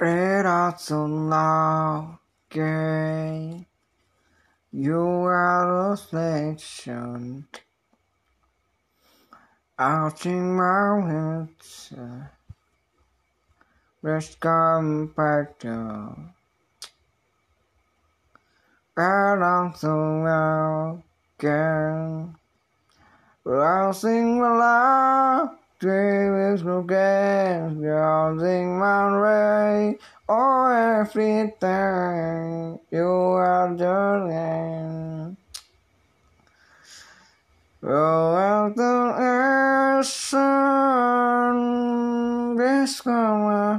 Let us love again. You are a selection. Out in mountains, let's come back to. Let us love again. I'll sing Dreams again, building my way, oh everything you are doing. Go out the sun, this summer.